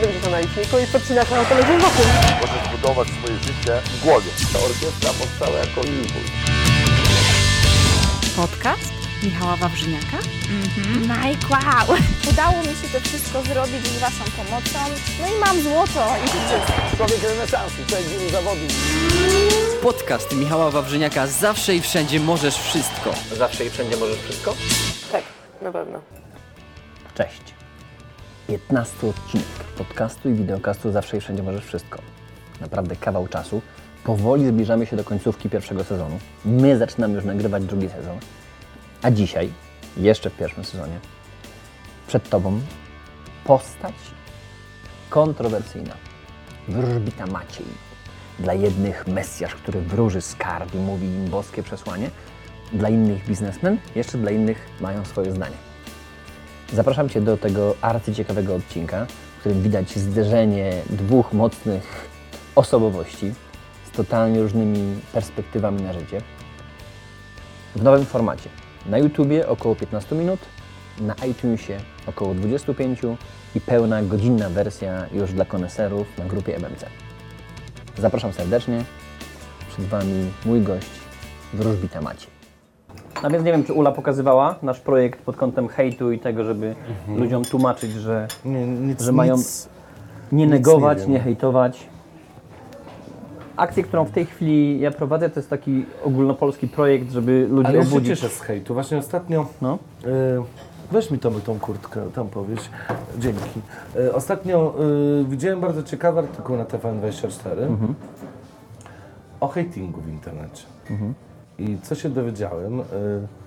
70 na liczniku i podcinasz na telewizję wokół. Możesz budować swoje życie w głowie. Ta orkiestra powstała jako impuls. Podcast Michała Wawrzyniaka. Mike, wow! Udało mi się to wszystko zrobić z Waszą pomocą. No i mam złoto i wszystko. Człowiek renesansu, człowiek wielu zawodów. Podcast Michała Wawrzyniaka Zawsze i wszędzie możesz wszystko. Zawsze i wszędzie możesz wszystko? Tak, na pewno. Cześć. 15 odcinek podcastu i wideokastu Zawsze i Wszędzie Możesz Wszystko. Naprawdę kawał czasu. Powoli zbliżamy się do końcówki pierwszego sezonu. My zaczynamy już nagrywać drugi sezon. A dzisiaj, jeszcze w pierwszym sezonie, przed Tobą postać kontrowersyjna. Wróżbita Maciej. Dla jednych Mesjasz, który wróży skarb i mówi im boskie przesłanie. Dla innych biznesmen, jeszcze dla innych mają swoje zdanie. Zapraszam Cię do tego arcyciekawego odcinka, w którym widać zderzenie dwóch mocnych osobowości z totalnie różnymi perspektywami na życie. W nowym formacie. Na YouTubie około 15 minut, na iTunesie około 25 i pełna godzinna wersja już dla koneserów na grupie MMC. Zapraszam serdecznie. Przed Wami mój gość, wróżbita Maciej. A więc nie wiem, czy Ula pokazywała nasz projekt pod kątem hejtu i tego, żeby ludziom tłumaczyć, że, Nie, nic, że mają nic. nie nie negować, wiem. nie, hejtować. Akcję, którą w tej chwili ja prowadzę, to jest taki ogólnopolski projekt, żeby ludzi Ale ja się obudzić. cieszę z hejtu. Właśnie ostatnio... No. Y, weź mi tą, tą kurtkę, tam powieść. Dzięki. Y, ostatnio y, widziałem bardzo ciekawy artykuł na TVN24 Mhm. o hejtingu w internecie. I co się dowiedziałem, y,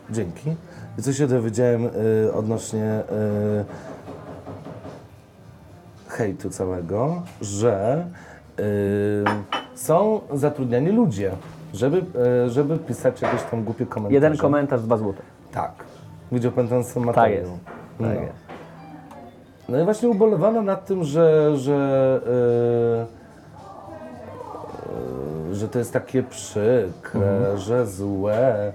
dzięki, i co się dowiedziałem y, odnośnie y, hejtu całego, że są zatrudniani ludzie, żeby, żeby pisać jakieś tam głupie komentarze. Jeden komentarz, dwa złote. Tak. Widział pan ten sam Tak materiał? jest. No. Tak jest. No i właśnie ubolewano nad tym, że, że, yy, yy, że to jest takie przykre, Mhm. że złe.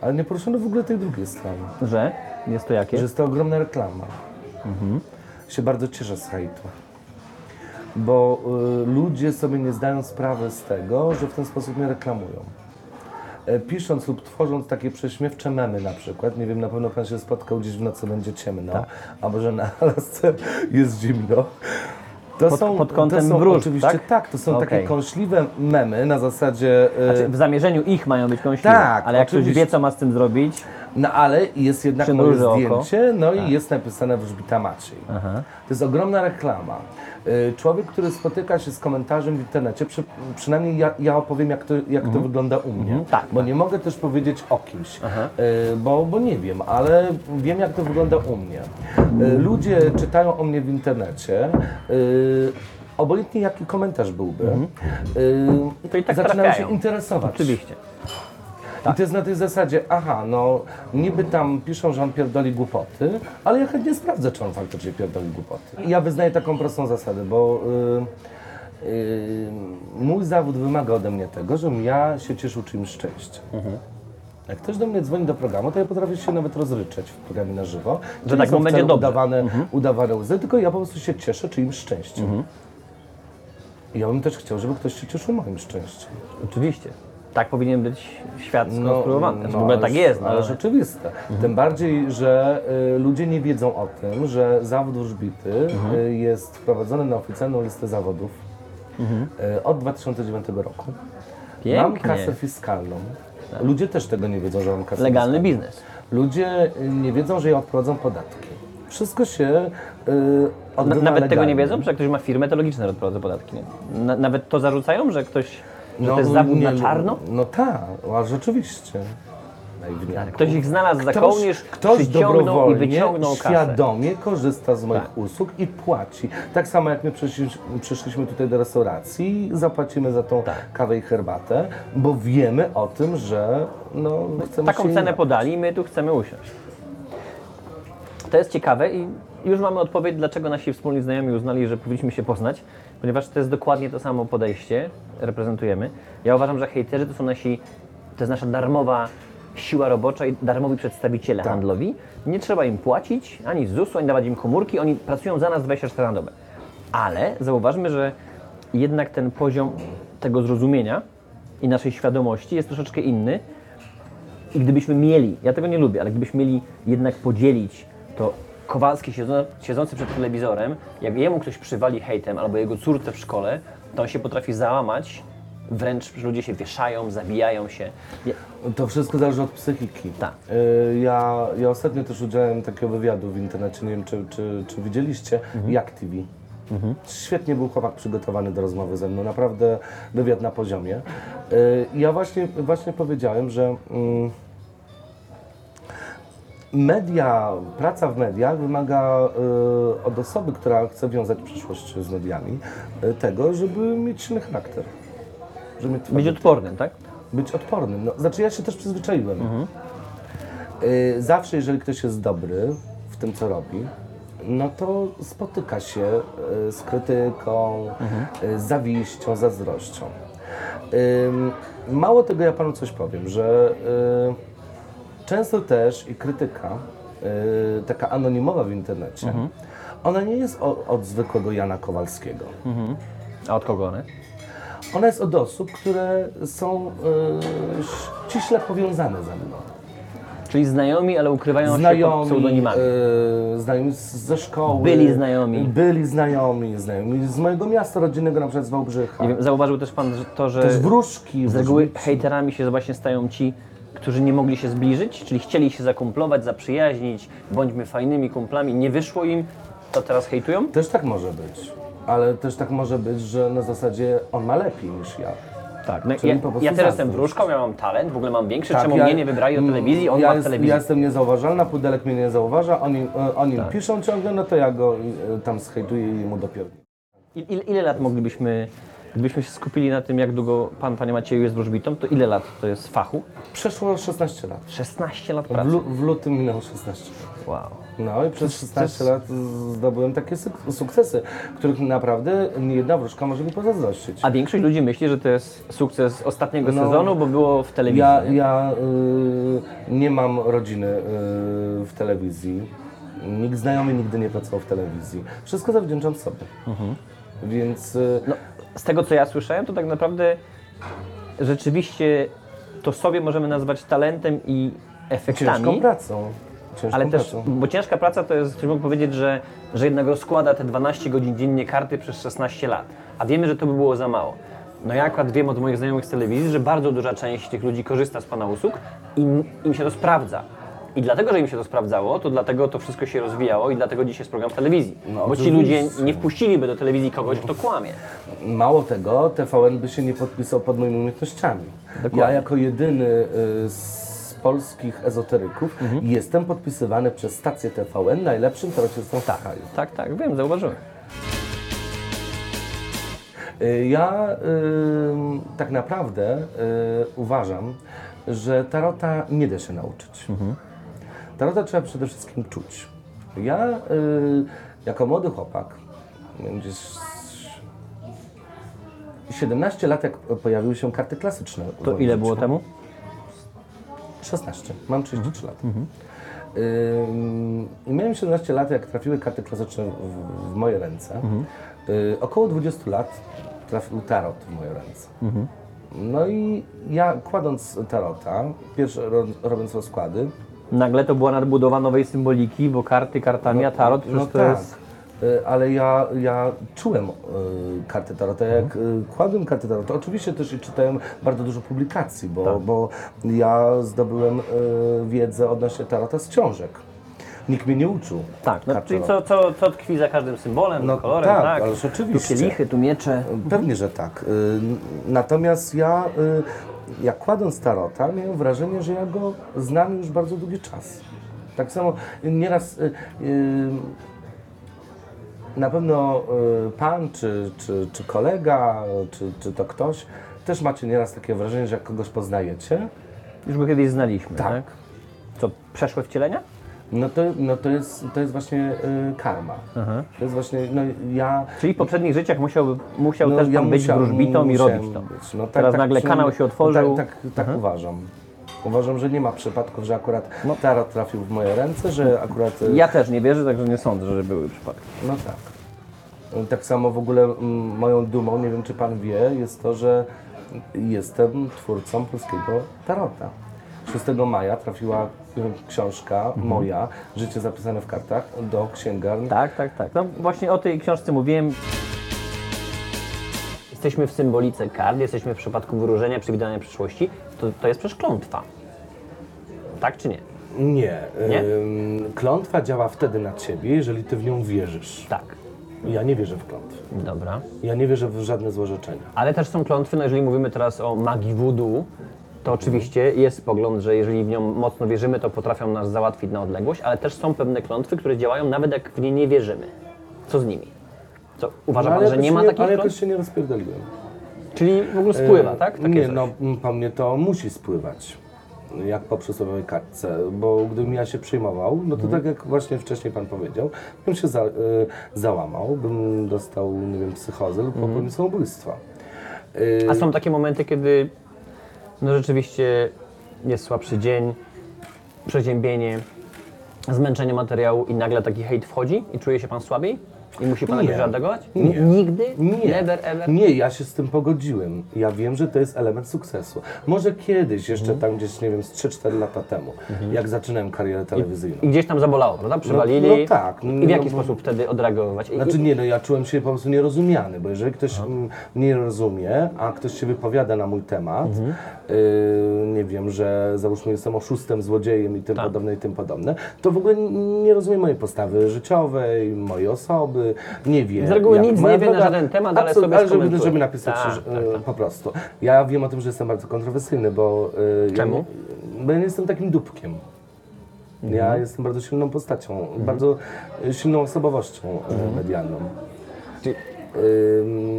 Ale nie poruszono w ogóle tej drugiej strony. Że? Jest to jakie? Że jest to ogromna reklama. Mhm. Się bardzo cieszę z hejtu. Bo y, ludzie sobie nie zdają sprawy z tego, że w ten sposób mnie reklamują. E, Pisząc lub tworząc takie prześmiewcze memy na przykład, nie wiem, na pewno Pan się spotkał gdzieś w nocy będzie ciemno, Tak. albo że na lasce jest zimno. To Pod- są, pod kątem to są wróżb, oczywiście tak? tak? to są Okej. takie kąśliwe memy na zasadzie... e, Znaczy, w zamierzeniu ich mają być kąśliwe, Tak, ale jak oczywiście. ktoś wie, co ma z tym zrobić, No ale jest jednak moje Przymruży oko. zdjęcie, no i jest napisane Wróżbita Maciej. Aha. To jest ogromna reklama. Y, Człowiek, który spotyka się z komentarzem w internecie, przy, przynajmniej ja, ja opowiem, jak to, jak to wygląda u mnie. tak, bo nie mogę też powiedzieć o kimś, y, bo, bo nie wiem, ale wiem, jak to wygląda u mnie. Y, Ludzie czytają o mnie w internecie. y, Obojętnie jaki komentarz byłby, y, To i tak zaczynają trafiają. się interesować. oczywiście. I to jest na tej zasadzie, aha, no niby tam piszą, że on pierdoli głupoty, ale ja chętnie sprawdzę, czy on faktycznie pierdoli głupoty. I ja wyznaję taką prostą zasadę, bo y, y, mój zawód wymaga ode mnie tego, żebym ja się cieszył czyimś szczęściem. Jak ktoś do mnie dzwoni do programu, to ja potrafię się nawet rozryczeć w programie na żywo. Że tak są będzie dobrze. udawane, udawane łzy, tylko ja po prostu się cieszę czyimś szczęściem. I ja bym też chciał, żeby ktoś się cieszył moim szczęściem. Oczywiście. Tak powinien być świat skonstruowany. Znaczy, w ogóle tak jest, no, ale rzeczywiste. Tym bardziej, że y, ludzie nie wiedzą o tym, że zawód wróżbity y, jest wprowadzony na oficjalną listę zawodów y, od 2009 roku. Mam pięknie. kasę fiskalną. Ludzie też tego nie wiedzą, że mam kasę Legalny fiskalną. biznes. Ludzie y, nie wiedzą, że ja odprowadzam podatki. Wszystko się y, nawet tego legalnie. nie wiedzą, że jak ktoś ma firmę, to logiczne, że odprowadza podatki. Na, nawet to zarzucają, że ktoś, że to jest zawód na czarno? No tak, a rzeczywiście. Naiwnie. Ktoś ich znalazł za Ktoś, kołnierz, ktoś przyciągnął i dobrowolnie, wyciągnął kasę. świadomie korzysta z moich Tak. usług i płaci. Tak samo jak my przyszliśmy, tutaj do restauracji, zapłacimy za tą Tak. kawę i herbatę, bo wiemy o tym, że no, chcemy Taką cenę podali i my tu chcemy usiąść. To jest ciekawe i już mamy odpowiedź, dlaczego nasi wspólni znajomi uznali, że powinniśmy się poznać, ponieważ to jest dokładnie to samo podejście, reprezentujemy. Ja uważam, że hejterzy to są nasi, to jest nasza darmowa siła robocza i darmowi przedstawiciele Tak. handlowi. Nie trzeba im płacić ani ZUS-u, ani dawać im komórki, oni pracują za nas 24 na dobę. Ale zauważmy, że jednak ten poziom tego zrozumienia i naszej świadomości jest troszeczkę inny. I gdybyśmy mieli, ja tego nie lubię, ale gdybyśmy mieli jednak podzielić to Kowalski siedzą- siedzący przed telewizorem, jak jemu ktoś przywali hejtem albo jego córce w szkole, to on się potrafi załamać, wręcz ludzie się wieszają, zabijają się. Ja, To wszystko zależy od psychiki. Tak. Y, Ja, ja ostatnio też udzielałem takiego wywiadu w internecie, nie wiem czy, czy, czy widzieliście, Jak TV. Świetnie był chłopak przygotowany do rozmowy ze mną, naprawdę wywiad na poziomie. Y, Ja właśnie, właśnie powiedziałem, że mm, media, praca w mediach wymaga y, od osoby, która chce wiązać przyszłość z mediami, y, tego, żeby mieć silny charakter. Żeby mieć być twardy odpornym, tak? być odpornym. No, znaczy ja się też przyzwyczaiłem. Y, zawsze jeżeli ktoś jest dobry w tym, co robi, no to spotyka się y, z krytyką, y, z zawiścią, zazdrością. Ym, mało tego, ja panu coś powiem, że y, często też i krytyka, y, taka anonimowa w internecie, ona nie jest o, od zwykłego Jana Kowalskiego. A od kogo one? Ona jest od osób, które są y, ściśle powiązane ze mną. Czyli znajomi, ale ukrywają się pod Znajomi, pseudonimami. y, znajomi z, ze szkoły. Byli znajomi. Byli znajomi, znajomi z mojego miasta rodzinnego, na przykład z Wałbrzycha. Nie wiem, zauważył też Pan że to, że Też wróżki. z reguły wróżnicy. hejterami się właśnie stają ci, którzy nie mogli się zbliżyć, czyli chcieli się zakumplować, zaprzyjaźnić, bądźmy fajnymi kumplami, nie wyszło im, to teraz hejtują? Też tak może być. Ale też tak może być, że na zasadzie on ma lepiej niż ja. Tak. No, Czyli ja, po prostu ja teraz jestem wróżką, ja mam talent, w ogóle mam większy, Tak, czemu ja- mnie nie wybrali do mm, telewizji, on ja ma jest, telewizję. Ja jestem niezauważalna, Pudelek mnie nie zauważa, oni, e, oni Tak. piszą ciągle, no to ja go e, tam zhejtuję i mu dopiero. I- Ile, ile lat moglibyśmy, gdybyśmy się skupili na tym, jak długo Pan, Panie Macieju, jest wróżbitą, to ile lat to jest fachu? Przeszło 16 lat. 16 lat W, pracy. lu, w lutym minęło 16 lat. Wow. No i przez 16 lat zdobyłem takie suk- sukcesy, których naprawdę nie jedna wróżka może mi pozazdrościć. A większość ludzi myśli, że to jest sukces ostatniego No, sezonu, bo było w telewizji. Ja, nie? ja y, nie mam rodziny y, w telewizji. Nikt znajomy nigdy nie pracował w telewizji. Wszystko zawdzięczam sobie. Więc y, No, z tego co ja słyszałem, to tak naprawdę rzeczywiście to sobie możemy nazwać talentem i efektami. ciężką pracą. Ciężką Ale też, pracą. bo ciężka praca to jest, ktoś mógł powiedzieć, że, że jednak rozkłada te 12 godzin dziennie karty przez 16 lat. A wiemy, że to by było za mało. No ja akurat wiem od moich znajomych z telewizji, że bardzo duża część tych ludzi korzysta z Pana usług i im, im się to sprawdza. I dlatego, że im się to sprawdzało, to dlatego to wszystko się rozwijało i dlatego dzisiaj jest program w telewizji. No, bo ci ludzie nie wpuściliby do telewizji kogoś, kto kłamie. Mało tego, TVN by się nie podpisał pod moimi umiejętnościami. Dokładnie. Ja jako jedyny y, z polskich ezoteryków Mhm. jestem podpisywany przez stację TVN najlepszym w kraju. Tak, tak, wiem, zauważyłem. Y, Ja y, tak naprawdę y, uważam, że tarota nie da się nauczyć. Tarota trzeba przede wszystkim czuć. Ja y, jako młody chłopak, gdzieś 17 lat, jak pojawiły się karty klasyczne. To ile było temu? 16. Mam 33 lat. Ym, I miałem 17 lat, jak trafiły karty klasyczne w, w moje ręce. Y, około 20 lat trafił tarot w moje ręce. No i ja kładąc tarota, pierwszy ro, robiąc rozkłady, Nagle to była nadbudowa nowej symboliki, bo karty kartami, a tarot przecież no to tak. jest... Y, Ale ja, ja czułem y, karty tarota, jak y, kładłem karty tarota. Oczywiście też i czytałem bardzo dużo publikacji, bo, Tak. bo ja zdobyłem y, wiedzę odnośnie tarota z książek. Nikt mnie nie uczył. Tak, no, kart czyli tarota. co, co, co tkwi za każdym symbolem, No kolorem, tak, tak? ależ oczywiście. Tu kielichy, tu miecze. Pewnie, że tak. Y, Natomiast ja, y, jak kładąc tarota, miałem wrażenie, że ja go znam już bardzo długi czas. Tak samo nieraz y, y, na pewno y, pan, czy, czy, czy kolega, czy, czy to ktoś, też macie nieraz takie wrażenie, że jak kogoś poznajecie, Już go kiedyś znaliśmy, tak? Tak. Co, przeszłe wcielenia? No to, no to, jest, to jest właśnie y, karma. To jest właśnie, no ja... Czyli w poprzednich życiach musiał, musiał No, też pan być musiałem- wróżbitą i robić to. być. No, tak- Teraz tak nagle kanał się otworzył. Tak, tak, tak uważam. Uważam, że nie ma przypadków, że akurat No. tarot trafił w moje ręce, że akurat... y, Ja też nie wierzę, także nie sądzę, że były przypadki. No tak. Tak samo w ogóle mm, moją dumą, nie wiem czy Pan wie, jest to, że jestem twórcą polskiego tarota. 6 maja trafiła książka moja, Życie zapisane w kartach, do księgarni. Tak, tak, tak. No właśnie o tej książce mówiłem. Jesteśmy w symbolice kart, jesteśmy w przypadku wyróżnienia, przewidywania przyszłości. To, to jest przecież klątwa. Tak czy nie? Nie. Nie? Ym, klątwa działa wtedy na Ciebie, jeżeli Ty w nią wierzysz. Tak. Ja nie wierzę w klątwy. Dobra. Ja nie wierzę w żadne złorzeczenia. Ale też są klątwy, no jeżeli mówimy teraz o magii voodoo, to oczywiście jest pogląd, że jeżeli w nią mocno wierzymy, to potrafią nas załatwić na odległość, ale też są pewne klątwy, które działają nawet jak w nie nie wierzymy. Co z nimi? Co, uważa No, pan, że nie ma takich Ale klątw? jakoś się nie rozpierdoliłem. Czyli w ogóle spływa, tak? Takie nie, coś. no po mnie to musi spływać. Jak po przysłowiowej kartce, bo gdybym ja się przejmował, no to Mhm. tak jak właśnie wcześniej Pan powiedział, bym się za, y, załamał, bym dostał, nie wiem, psychozy lub Mhm. popełnił samobójstwo. Y, A są takie momenty, kiedy no rzeczywiście jest słabszy dzień, przeziębienie, zmęczenie materiału i nagle taki hejt wchodzi i czuje się pan słabiej? I musi pan Nie. jakoś reagować? Nie. Nigdy? Nie. Never ever? Nie, ja się z tym pogodziłem. Ja wiem, że to jest element sukcesu. Może kiedyś, jeszcze Mhm. tam gdzieś, nie wiem, z 3-4 lata temu, jak zaczynałem karierę telewizyjną. I gdzieś tam zabolało, prawda? Przywalili. no tak, I w jaki no bo- sposób wtedy odreagować? I, Znaczy nie, no ja czułem się po prostu nierozumiany, bo jeżeli ktoś mm, mnie nie rozumie, a ktoś się wypowiada na mój temat, Mhm. yy, nie wiem, że załóżmy jestem oszustem, złodziejem i tym Tak. podobne i tym podobne, to w ogóle n- nie rozumie mojej postawy życiowej, mojej osoby, nie wie. Z reguły nic nie wie na żaden temat, ale sobie ale żeby, żeby napisać Tak, że- tak, tak. po prostu. Ja wiem o tym, że jestem bardzo kontrowersyjny, bo... yy, Czemu? Ja, bo ja nie jestem takim dupkiem. Ja Mhm. jestem bardzo silną postacią, bardzo y, silną osobowością y, Mhm. medialną. Czyli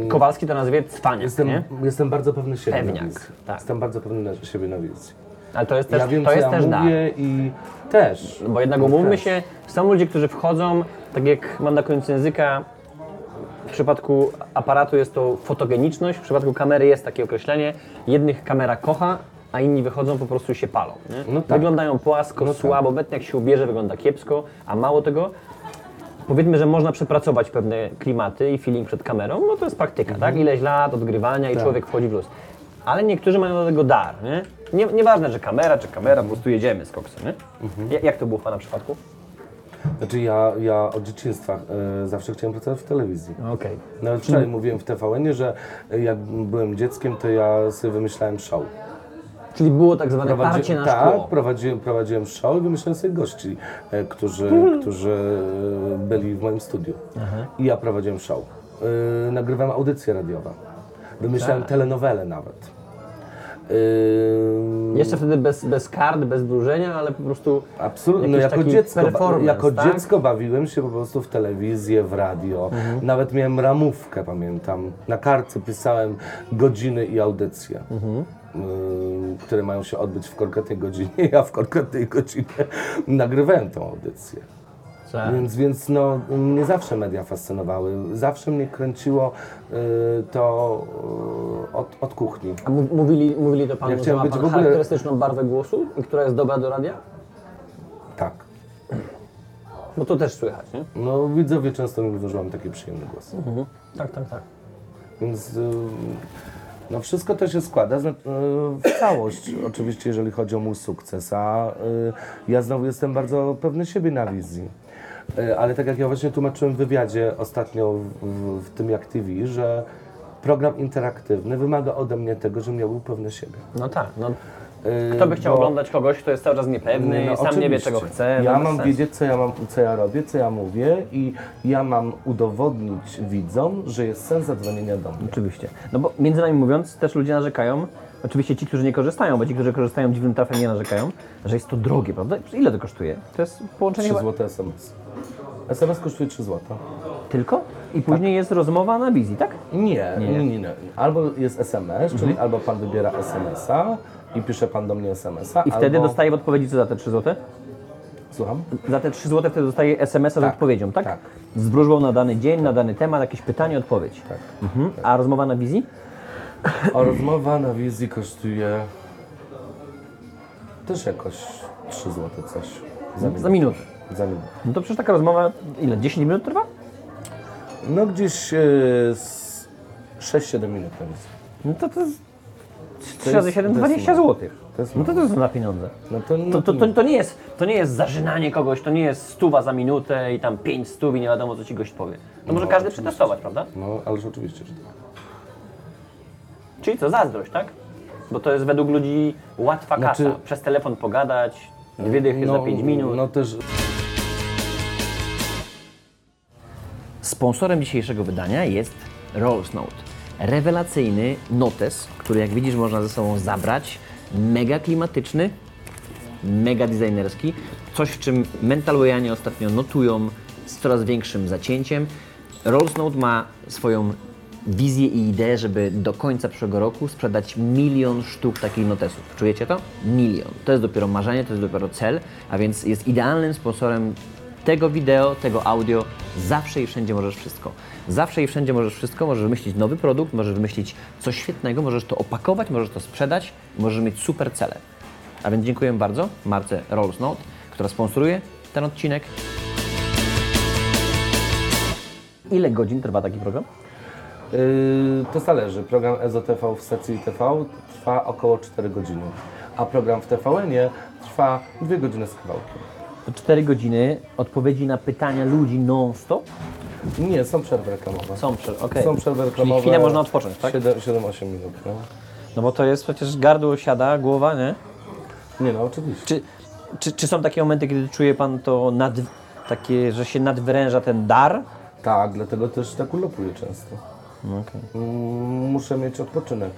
Kowalski to nazwie cwaniak, jestem, nie? jestem bardzo pewny siebie Pewniak, tak. Jestem bardzo pewny siebie na wizji. Ale to jest też, ja wiem, to jest ja też mówię i też. Bo jednak umówmy się, są ludzie, którzy wchodzą, tak jak mam na końcu języka, w przypadku aparatu jest to fotogeniczność, w przypadku kamery jest takie określenie, jednych kamera kocha, a inni wychodzą po prostu się palą. Nie? No tak. Wyglądają płasko, No tak. słabo, obecnie jak się ubierze wygląda kiepsko, a mało tego, powiedzmy, że można przepracować pewne klimaty i feeling przed kamerą, no to jest praktyka, tak? Ileś lat odgrywania i Tak. człowiek wchodzi w luz. Ale niektórzy mają do tego dar, nie? Nie nieważne, że kamera czy kamera, po prostu jedziemy z koksem, nie? Mhm. Ja- Jak to było w Pana przypadku? Znaczy ja, ja od dzieciństwa y, zawsze chciałem pracować w telewizji. Okej. Nawet wczoraj mówiłem w tvn że y, jak byłem dzieckiem, to ja sobie wymyślałem show. Czyli było tak zwane parcie na tak, szkło. prowadziłem, prowadziłem show i wymyślałem sobie gości, e, którzy, Mhm. którzy e, byli w moim studiu. I ja prowadziłem show. E, nagrywałem audycje radiowe. Wymyślałem Tak. telenowele nawet. E, Jeszcze wtedy bez, bez kart, bez wróżenia, ale po prostu Absolutnie, no jako, dziecko, jako tak? dziecko bawiłem się po prostu w telewizję, w radio. Mhm. Nawet miałem ramówkę, pamiętam. Na kartce pisałem godziny i audycje, Mhm. y, które mają się odbyć w konkretnej godzinie. Ja w konkretnej godzinie nagrywałem tą audycję. Tak. Więc, więc no, mnie zawsze media fascynowały. Zawsze mnie kręciło y, to y, od, od kuchni. A mów- mówili, mówili to Panu, Ja że chciałem ma być Pan w ogóle- charakterystyczną barwę głosu i która jest dobra do radia? Tak. Bo to też słychać, nie? No widzowie często mi mówią, że mam taki przyjemny głos. Tak, tak, tak. Więc y, no wszystko to się składa zna- y, w całość, oczywiście jeżeli chodzi o mój sukces, a y, ja znowu jestem bardzo pewny siebie na wizji. Y, Ale tak jak ja właśnie tłumaczyłem w wywiadzie ostatnio w, w, w tym jak TV, że program interaktywny wymaga ode mnie tego, żebym ja był pewny siebie. No tak, no. Y, Kto by chciał bo- oglądać kogoś, kto jest cały czas niepewny, no, sam nie wie czego chce. Ja no bez mam sensu. wiedzieć, co ja, mam, co ja robię, co ja mówię i ja mam udowodnić widzom, że jest sens zadzwonienia do mnie. Oczywiście. No bo między nami mówiąc, też ludzie narzekają, oczywiście ci, którzy nie korzystają, bo ci, którzy korzystają dziwnym trafem nie narzekają, że jest to drogie, prawda? Ile to kosztuje? To jest połączenie 3 chyba... zł SMS. SMS kosztuje 3 zł. tylko? I później jest rozmowa na wizji, tak? Nie, nie, nie, nie. Albo jest SMS, czyli albo pan wybiera SMS-a i pisze pan do mnie SMS-a. I wtedy albo... dostaje w odpowiedzi co za te 3 zł? Słucham? Za te 3 zł wtedy dostaje SMS-a z Tak, odpowiedzią, tak? tak. Z wróżbą na dany dzień, na dany temat, jakieś pytanie, odpowiedź. Tak. Mhm. A rozmowa na wizji? A rozmowa na wizji kosztuje też jakoś 3 zł coś. Za minutę. Za minutę. Za minutę. No to przecież taka rozmowa, ile? 10 minut trwa? No gdzieś e, z 6-7 minut na wizji. No to to jest 3 To razy jest- 7, to jest 20 mało. zł. To jest No to to są na pieniądze. No to, no To, to, to, to, nie jest, to nie jest zażynanie kogoś, to nie jest stuwa za minutę i tam 5 stów i nie wiadomo co ci gość powie. To może każdy przetestować, prawda? No, ależ oczywiście, że tak. Czyli co, zazdrość, tak? Bo to jest według ludzi łatwa kasa. Znaczy- Przez telefon pogadać, dwie dychy za 5 minut. No też Sponsorem dzisiejszego wydania jest Rolls Note. Rewelacyjny notes, który jak widzisz można ze sobą zabrać. Mega klimatyczny, mega designerski. Coś w czym mentalwayanie ostatnio notują z coraz większym zacięciem. Rolls Note ma swoją wizję i ideę, żeby do końca przyszłego roku sprzedać milion sztuk takich notesów. Czujecie to? Milion. To jest dopiero marzenie, to jest dopiero cel, a więc jest idealnym sponsorem tego wideo, tego audio. Zawsze i wszędzie możesz wszystko. Zawsze i wszędzie możesz wszystko. Możesz wymyślić nowy produkt, możesz wymyślić coś świetnego, możesz to opakować, możesz to sprzedać, możesz mieć super cele. A więc dziękuję bardzo marce Rolls Note, która sponsoruje ten odcinek. Ile godzin trwa taki program? Yy, to zależy. Program EZO-TV w stacji TV trwa około 4 godziny, a program w TVN-ie trwa 2 godziny z kawałkiem. 4 godziny odpowiedzi na pytania ludzi non-stop. Nie, są przerwy reklamowe. Są przerwy, okej. Są przerwy Czyli reklamowe. chwilę można odpocząć, tak? 7-8 minut, no. No bo to jest przecież gardło siada, głowa, nie? Nie no, oczywiście. Czy, czy, czy są takie momenty, kiedy czuje Pan to nad, takie, że się nadwyręża ten dar? Tak, dlatego też tak ulopuję często. No okej. Mm, Muszę mieć odpoczynek.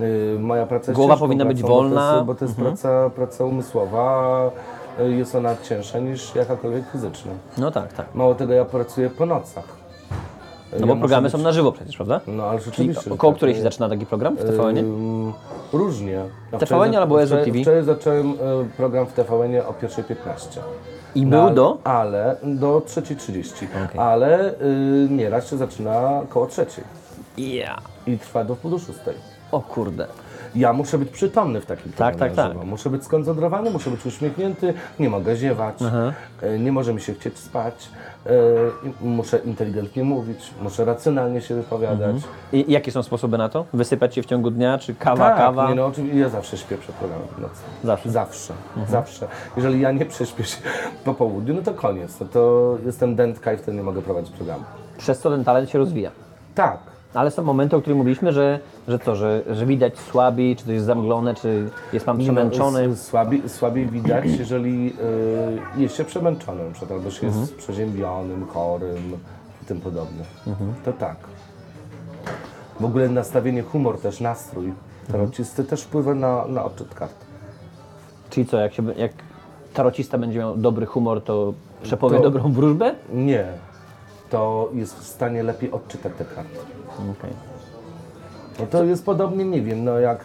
Yy, Moja praca jest Głowa ciężką powinna być pracą, bo to wolna. jest- Bo to jest, praca, praca umysłowa, jest ona cięższa niż jakakolwiek fizyczna. No tak, tak. Mało tego, ja pracuję po nocach. No bo programy są na żywo przecież, prawda? No ale Czyli rzeczywiście. że około tak. której się zaczyna taki program w TVN-ie? Ym, Różnie. Ja TVN albo wczoraj- TV? Wczoraj zacząłem y, program w TVN o 1.15. I No, był do? Ale do 3.30. Okej. Ale y, nieraz się zaczyna koło 3.00 Ja. i trwa do pół do 6. O kurde. Ja muszę być przytomny w takim Tak, tak, żywo. tak. Muszę być skoncentrowany, muszę być uśmiechnięty, nie mogę ziewać, y, nie może mi się chcieć spać, i muszę inteligentnie mówić, muszę racjonalnie się wypowiadać. I jakie są sposoby na to? Wysypać się w ciągu dnia, czy kawa, tak, kawa? Nie, no, oczywiście ja zawsze śpię przed programem w nocy. Zawsze? Zawsze, zawsze. Jeżeli ja nie prześpię się po południu, no to koniec. No to jestem dętka i wtedy nie mogę prowadzić programu. Przez co ten talent się rozwija. Tak. Ale są momenty, o których mówiliśmy, że, że co, że, że widać słabi, czy to jest zamglone, czy jest Pan przemęczony. No, s- słabiej, widać, jeżeli y, jest się przemęczonym, przed albo się jest przeziębionym, chorym i tym podobne. To tak. W ogóle nastawienie, humor też, nastrój tarocisty też wpływa na, na odczyt kart. Czyli co, jak, się, jak tarocista będzie miał dobry humor, to przepowie To- dobrą wróżbę? Nie. To jest w stanie lepiej odczytać te karty. Okej. No to jest podobnie, nie wiem, no jak,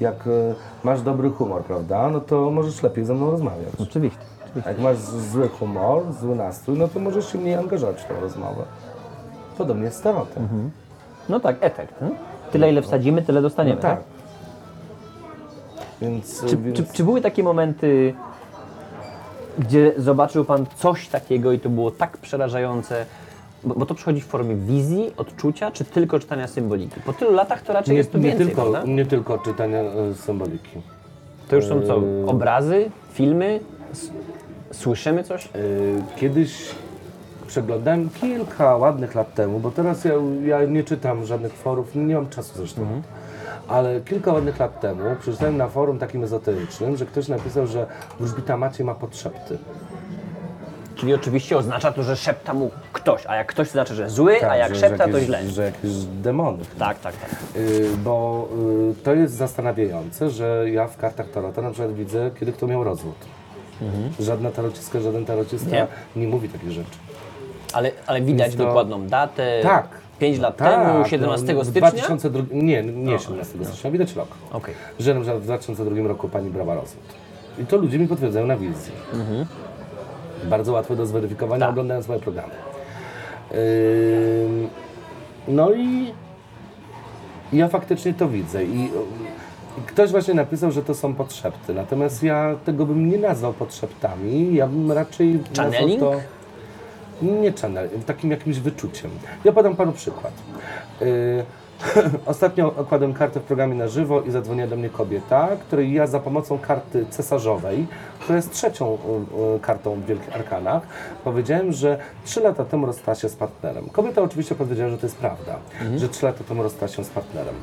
jak y, masz dobry humor, prawda, no to możesz lepiej ze mną rozmawiać. Oczywiście. Oczywiście. jak masz zły humor, zły nastrój, no to możesz się mniej angażować w tę rozmowę. Podobnie jest tarotem. No tak, efekt. Tyle, ile wsadzimy, tyle dostaniemy. No tak. Więc, Czy, więc czy, czy były takie momenty, gdzie zobaczył Pan coś takiego i to było tak przerażające, bo, bo to przychodzi w formie wizji, odczucia, czy tylko czytania symboliki? Po tylu latach to raczej nie, jest nie, więcej, tylko, prawda? nie tylko czytania y, symboliki. To już są co? Yy. Obrazy, filmy? S- Słyszymy coś? Y, Kiedyś przeglądałem kilka ładnych lat temu, bo teraz ja, ja nie czytam żadnych forów, nie mam czasu zresztą. Mhm. Ale kilka ładnych lat temu przeczytałem na forum takim ezoterycznym, że ktoś napisał, że wróżbita Maciej ma podszepty. Czyli oczywiście oznacza to, że szepta mu ktoś, a jak ktoś to znaczy, że zły, a Tak, jak że- szepta, że to jakieś, źle. Że jakieś demony. Tak, tak, tak. Y, bo y, to jest zastanawiające, że ja w kartach tarota na przykład widzę, kiedy kto miał rozwód. Żadna tarociska, żaden tarocista Nie? nie, mówi takich rzeczy. Ale, ale widać Więc to- dokładną datę. Tak. 5 lat Tak, temu, 17 no, stycznia? 2002, nie, nie 17 stycznia, widać rok. Okej. Że na przykład w 2002 roku pani brała rozwód. I to ludzie mi potwierdzają na wizji. Bardzo łatwe do zweryfikowania, Tak. oglądając moje programy. Ym, no i ja faktycznie to widzę. I, ktoś właśnie napisał, że to są podszepty. Natomiast ja tego bym nie nazwał podszeptami. Ja bym raczej Channeling? nazwał to... Nie channel, takim jakimś wyczuciem. Ja podam panu przykład. Y, Ostatnio okładłem kartę w programie na żywo i zadzwoniła do mnie kobieta, której ja za pomocą karty cesarzowej, która jest trzecią y, y, kartą w Wielkich Arkanach, powiedziałem, że trzy lata temu rozstała się z partnerem. Kobieta oczywiście powiedziała, że to jest prawda, że trzy lata temu rozstała się z partnerem.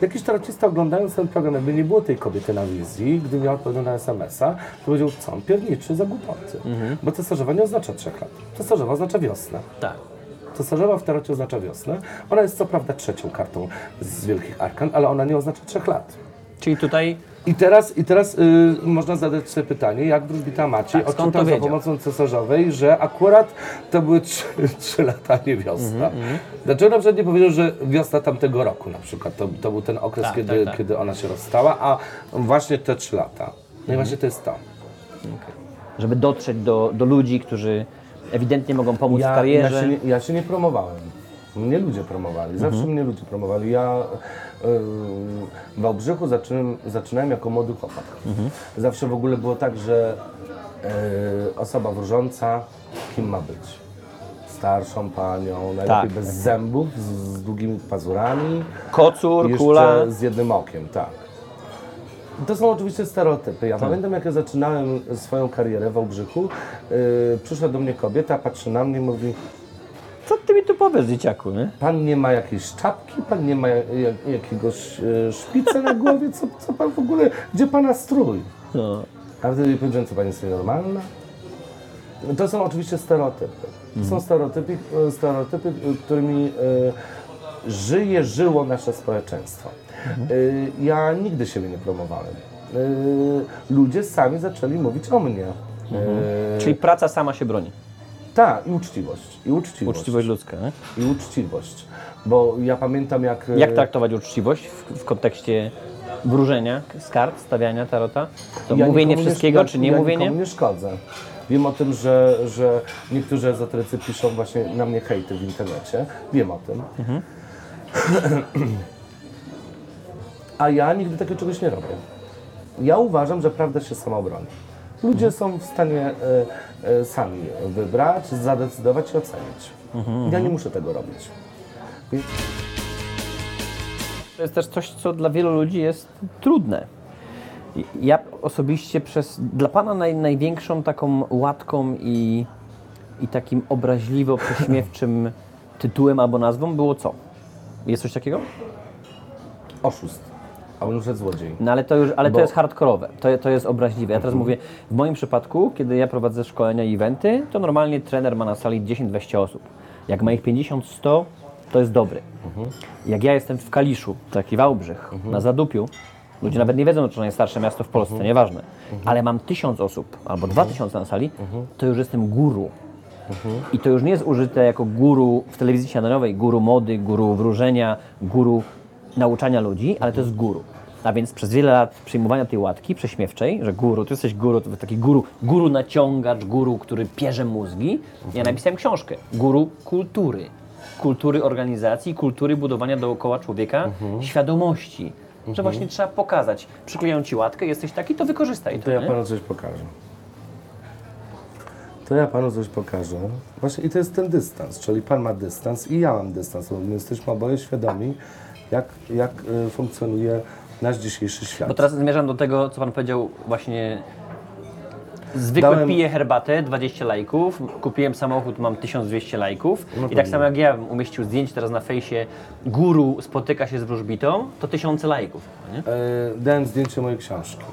Jakiś tarotista oglądając ten program, jakby nie było tej kobiety na wizji, gdy miał odpowiedział na SMS-a, to powiedział, co on pierniczy za głupoty. Bo cesarzowa nie oznacza trzech lat. Cesarzowa oznacza wiosnę. Tak. Cesarzowa w tarocie oznacza wiosnę. Ona jest co prawda trzecią kartą z Wielkich Arkan, ale ona nie oznacza trzech lat. Czyli tutaj I teraz, i teraz y, można zadać sobie pytanie, jak wróżbita Maciej Tak, odczytał za pomocą cesarzowej, że akurat to były trzy, trzy lata, nie wiosna. Mhm, Dlaczego na przykład nie powiedział, że wiosna tamtego roku na przykład, to, to był ten okres, Tak, kiedy, tak, tak. kiedy ona się rozstała, a właśnie te trzy lata. No Mhm. i właśnie to jest to. żeby dotrzeć do, do ludzi, którzy ewidentnie mogą pomóc w Ja, karierze. ja, się nie, ja się nie promowałem. Mnie ludzie promowali, zawsze mnie ludzie promowali. Ja yy, w Wałbrzychu zaczynałem, zaczynałem jako młody chłopak. Zawsze w ogóle było tak, że yy, osoba wróżąca kim ma być? Starszą panią, najlepiej Tak. bez zębów, z, z długimi pazurami. Kocur, kula. z jednym okiem, tak. To są oczywiście stereotypy. Ja pamiętam, jak ja zaczynałem swoją karierę w Wałbrzychu, yy, przyszła do mnie kobieta, patrzy na mnie i mówi Co ty mi tu powiesz, dzieciaku, nie? Pan nie ma jakiejś czapki, pan nie ma jak, jak, jakiegoś e, szpica na głowie, co, co pan w ogóle, gdzie pana strój? No. A wtedy jej powiedziałem, co pani jest nienormalna? To są oczywiście stereotypy. To są stereotypy, e, stereotypy e, którymi e, żyje, żyło nasze społeczeństwo. E, ja nigdy siebie nie promowałem. E, ludzie sami zaczęli mówić o mnie. E, Czyli praca sama się broni. Tak, i uczciwość. I uczciwość. Uczciwość ludzka. Nie? I uczciwość. Bo ja pamiętam jak... Jak traktować uczciwość w, w kontekście wróżenia z kart, stawiania tarota? To Ja mówienie wszystkiego, ja- czy nie ja mówienie? nikomu nie szkodzę. Wiem o tym, że, że niektórzy ezoterycy piszą właśnie na mnie hejty w internecie. Wiem o tym. Mhm. A ja nigdy takiego czegoś nie robię. Ja uważam, że prawda się sama broni. Ludzie są w stanie e, e, sami wybrać, zadecydować i ocenić. Mhm, Ja nie muszę tego robić. To jest też coś, co dla wielu ludzi jest trudne. Ja osobiście przez, dla Pana naj, największą taką łatką i, i takim obraźliwo prześmiewczym tytułem albo nazwą było co? Jest coś takiego? Oszust. A może złodziej. No ale to już, ale to Bo- jest hardkorowe, to, to jest obraźliwe. Ja teraz mówię, w moim przypadku, kiedy ja prowadzę szkolenia i eventy, to normalnie trener ma na sali 10-20 osób. Jak ma ich 50-100, to jest dobry. Jak ja jestem w Kaliszu, taki Wałbrzych, na Zadupiu, ludzie nawet nie wiedzą, czy to najstarsze miasto w Polsce, nieważne, ale mam 1000 osób albo 2000 na sali, to już jestem guru. I to już nie jest użyte jako guru w telewizji śniadaniowej, guru mody, guru wróżenia, guru nauczania ludzi, ale to jest guru. A więc przez wiele lat przyjmowania tej łatki prześmiewczej, że guru, ty jesteś guru, to taki guru, guru naciągacz, guru, który pierze mózgi. Ja napisałem książkę, guru kultury. Kultury organizacji, kultury budowania dookoła człowieka świadomości. Że właśnie trzeba pokazać, przykleją ci łatkę, jesteś taki, to wykorzystaj To to. ja nie? panu coś pokażę. To ja panu coś pokażę. Właśnie i to jest ten dystans, czyli pan ma dystans i ja mam dystans, bo my jesteśmy oboje świadomi, jak, jak y, funkcjonuje nasz dzisiejszy świat. Bo teraz zmierzam do tego, co Pan powiedział właśnie Zwykle Dałem- piję herbatę, 20 lajków, kupiłem samochód, mam 1200 lajków No i tak samo jak ja bym umieścił zdjęcie teraz na fejsie guru spotyka się z wróżbitą, to tysiące lajków. no Nie? E, dałem zdjęcie mojej książki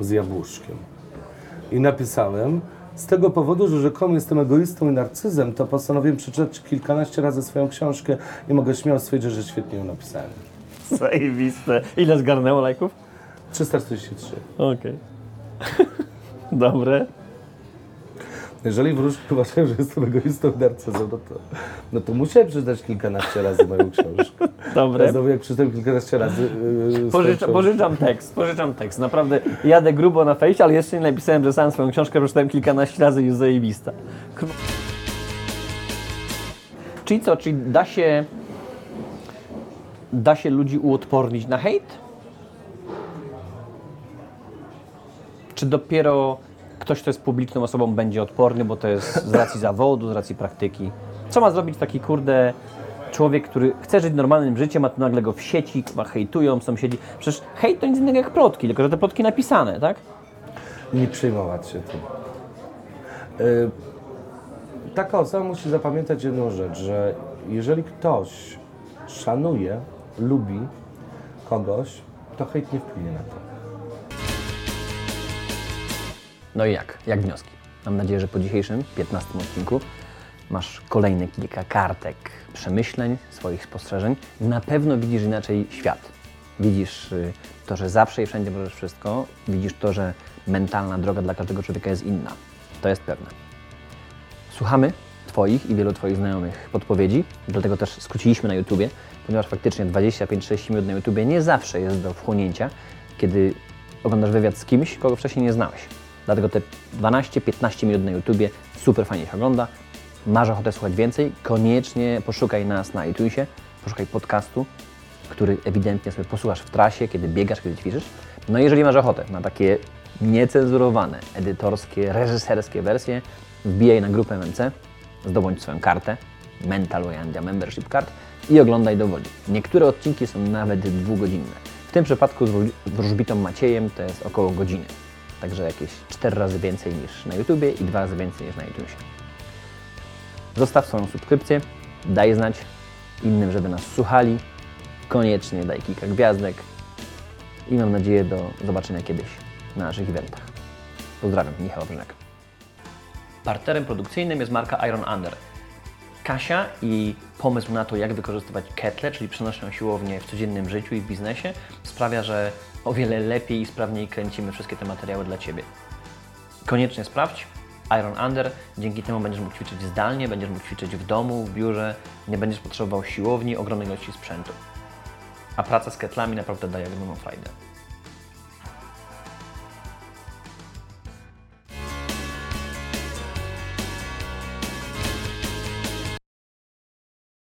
z jabłuszkiem. I napisałem, z tego powodu, że rzekomo jestem egoistą i narcyzem, to postanowiłem przeczytać kilkanaście razy swoją książkę i mogę śmiało stwierdzić, że świetnie ją napisałem. Zajebiste. Ile zgarnęło lajków? 343. Okej. Dobre. Jeżeli wróżki uważają, że jestem egoistą i narcyzem, no to, no to musiałem przeczytać kilkanaście razy moją książkę. Dobre. Teraz znowu jak przeczytałem kilkanaście razy yy, Pożycza, pożyczam tekst, pożyczam tekst. Naprawdę jadę grubo na fejsie, ale jeszcze nie napisałem, że sam swoją książkę przeczytałem kilkanaście razy i jest zajebista. Kurwa. Czyli co, czyli da się da się ludzi uodpornić na hejt? Czy dopiero ktoś, kto jest publiczną osobą, będzie odporny, bo to jest z racji zawodu, z racji praktyki. Co ma zrobić taki kurde człowiek, który chce żyć normalnym życiem, a tu nagle go w sieci chyba hejtują sąsiedzi. Przecież hejt to nic innego jak plotki, tylko że te plotki napisane, tak? Nie przejmować się tym. Y, Taka osoba musi zapamiętać jedną rzecz, że jeżeli ktoś szanuje, lubi kogoś, to hejt nie wpłynie na to. No i jak? Jak wnioski? Mam nadzieję, że po dzisiejszym 15 odcinku masz kolejne kilka kartek przemyśleń, swoich spostrzeżeń. Na pewno widzisz inaczej świat. Widzisz y, to, że zawsze i wszędzie możesz wszystko. Widzisz to, że mentalna droga dla każdego człowieka jest inna. To jest pewne. Słuchamy Twoich i wielu Twoich znajomych podpowiedzi, dlatego też skróciliśmy na YouTubie, ponieważ faktycznie 25-30 minut na YouTubie nie zawsze jest do wchłonięcia, kiedy oglądasz wywiad z kimś, kogo wcześniej nie znałeś. Dlatego te 12-15 minut na YouTubie super fajnie się ogląda. Masz ochotę słuchać więcej? Koniecznie poszukaj nas na iTunesie, poszukaj podcastu, który ewidentnie sobie posłuchasz w trasie, kiedy biegasz, kiedy ćwiczysz. No jeżeli masz ochotę na takie niecenzurowane, edytorskie, reżyserskie wersje, wbijaj na grupę MMC, zdobądź swoją kartę, Mental Ojandia Membership Card i oglądaj do woli. Niektóre odcinki są nawet dwugodzinne. W tym przypadku z wróż- wróżbitą Maciejem to jest około godziny. Także jakieś 4 razy więcej niż na YouTubie i 2 razy więcej niż na iTunesie. Zostaw swoją subskrypcję, daj znać innym, żeby nas słuchali. Koniecznie daj kilka gwiazdek i mam nadzieję do zobaczenia kiedyś na naszych eventach. Pozdrawiam, Michał Brzynek. Partnerem produkcyjnym jest marka Iron Under. Kasia i pomysł na to, jak wykorzystywać ketle, czyli przenośną siłownię w codziennym życiu i w biznesie, sprawia, że o wiele lepiej i sprawniej kręcimy wszystkie te materiały dla Ciebie. Koniecznie sprawdź Iron Under, dzięki temu będziesz mógł ćwiczyć zdalnie, będziesz mógł ćwiczyć w domu, w biurze, nie będziesz potrzebował siłowni, ogromnej ilości sprzętu. A praca z ketlami naprawdę daje ogromną frajdę.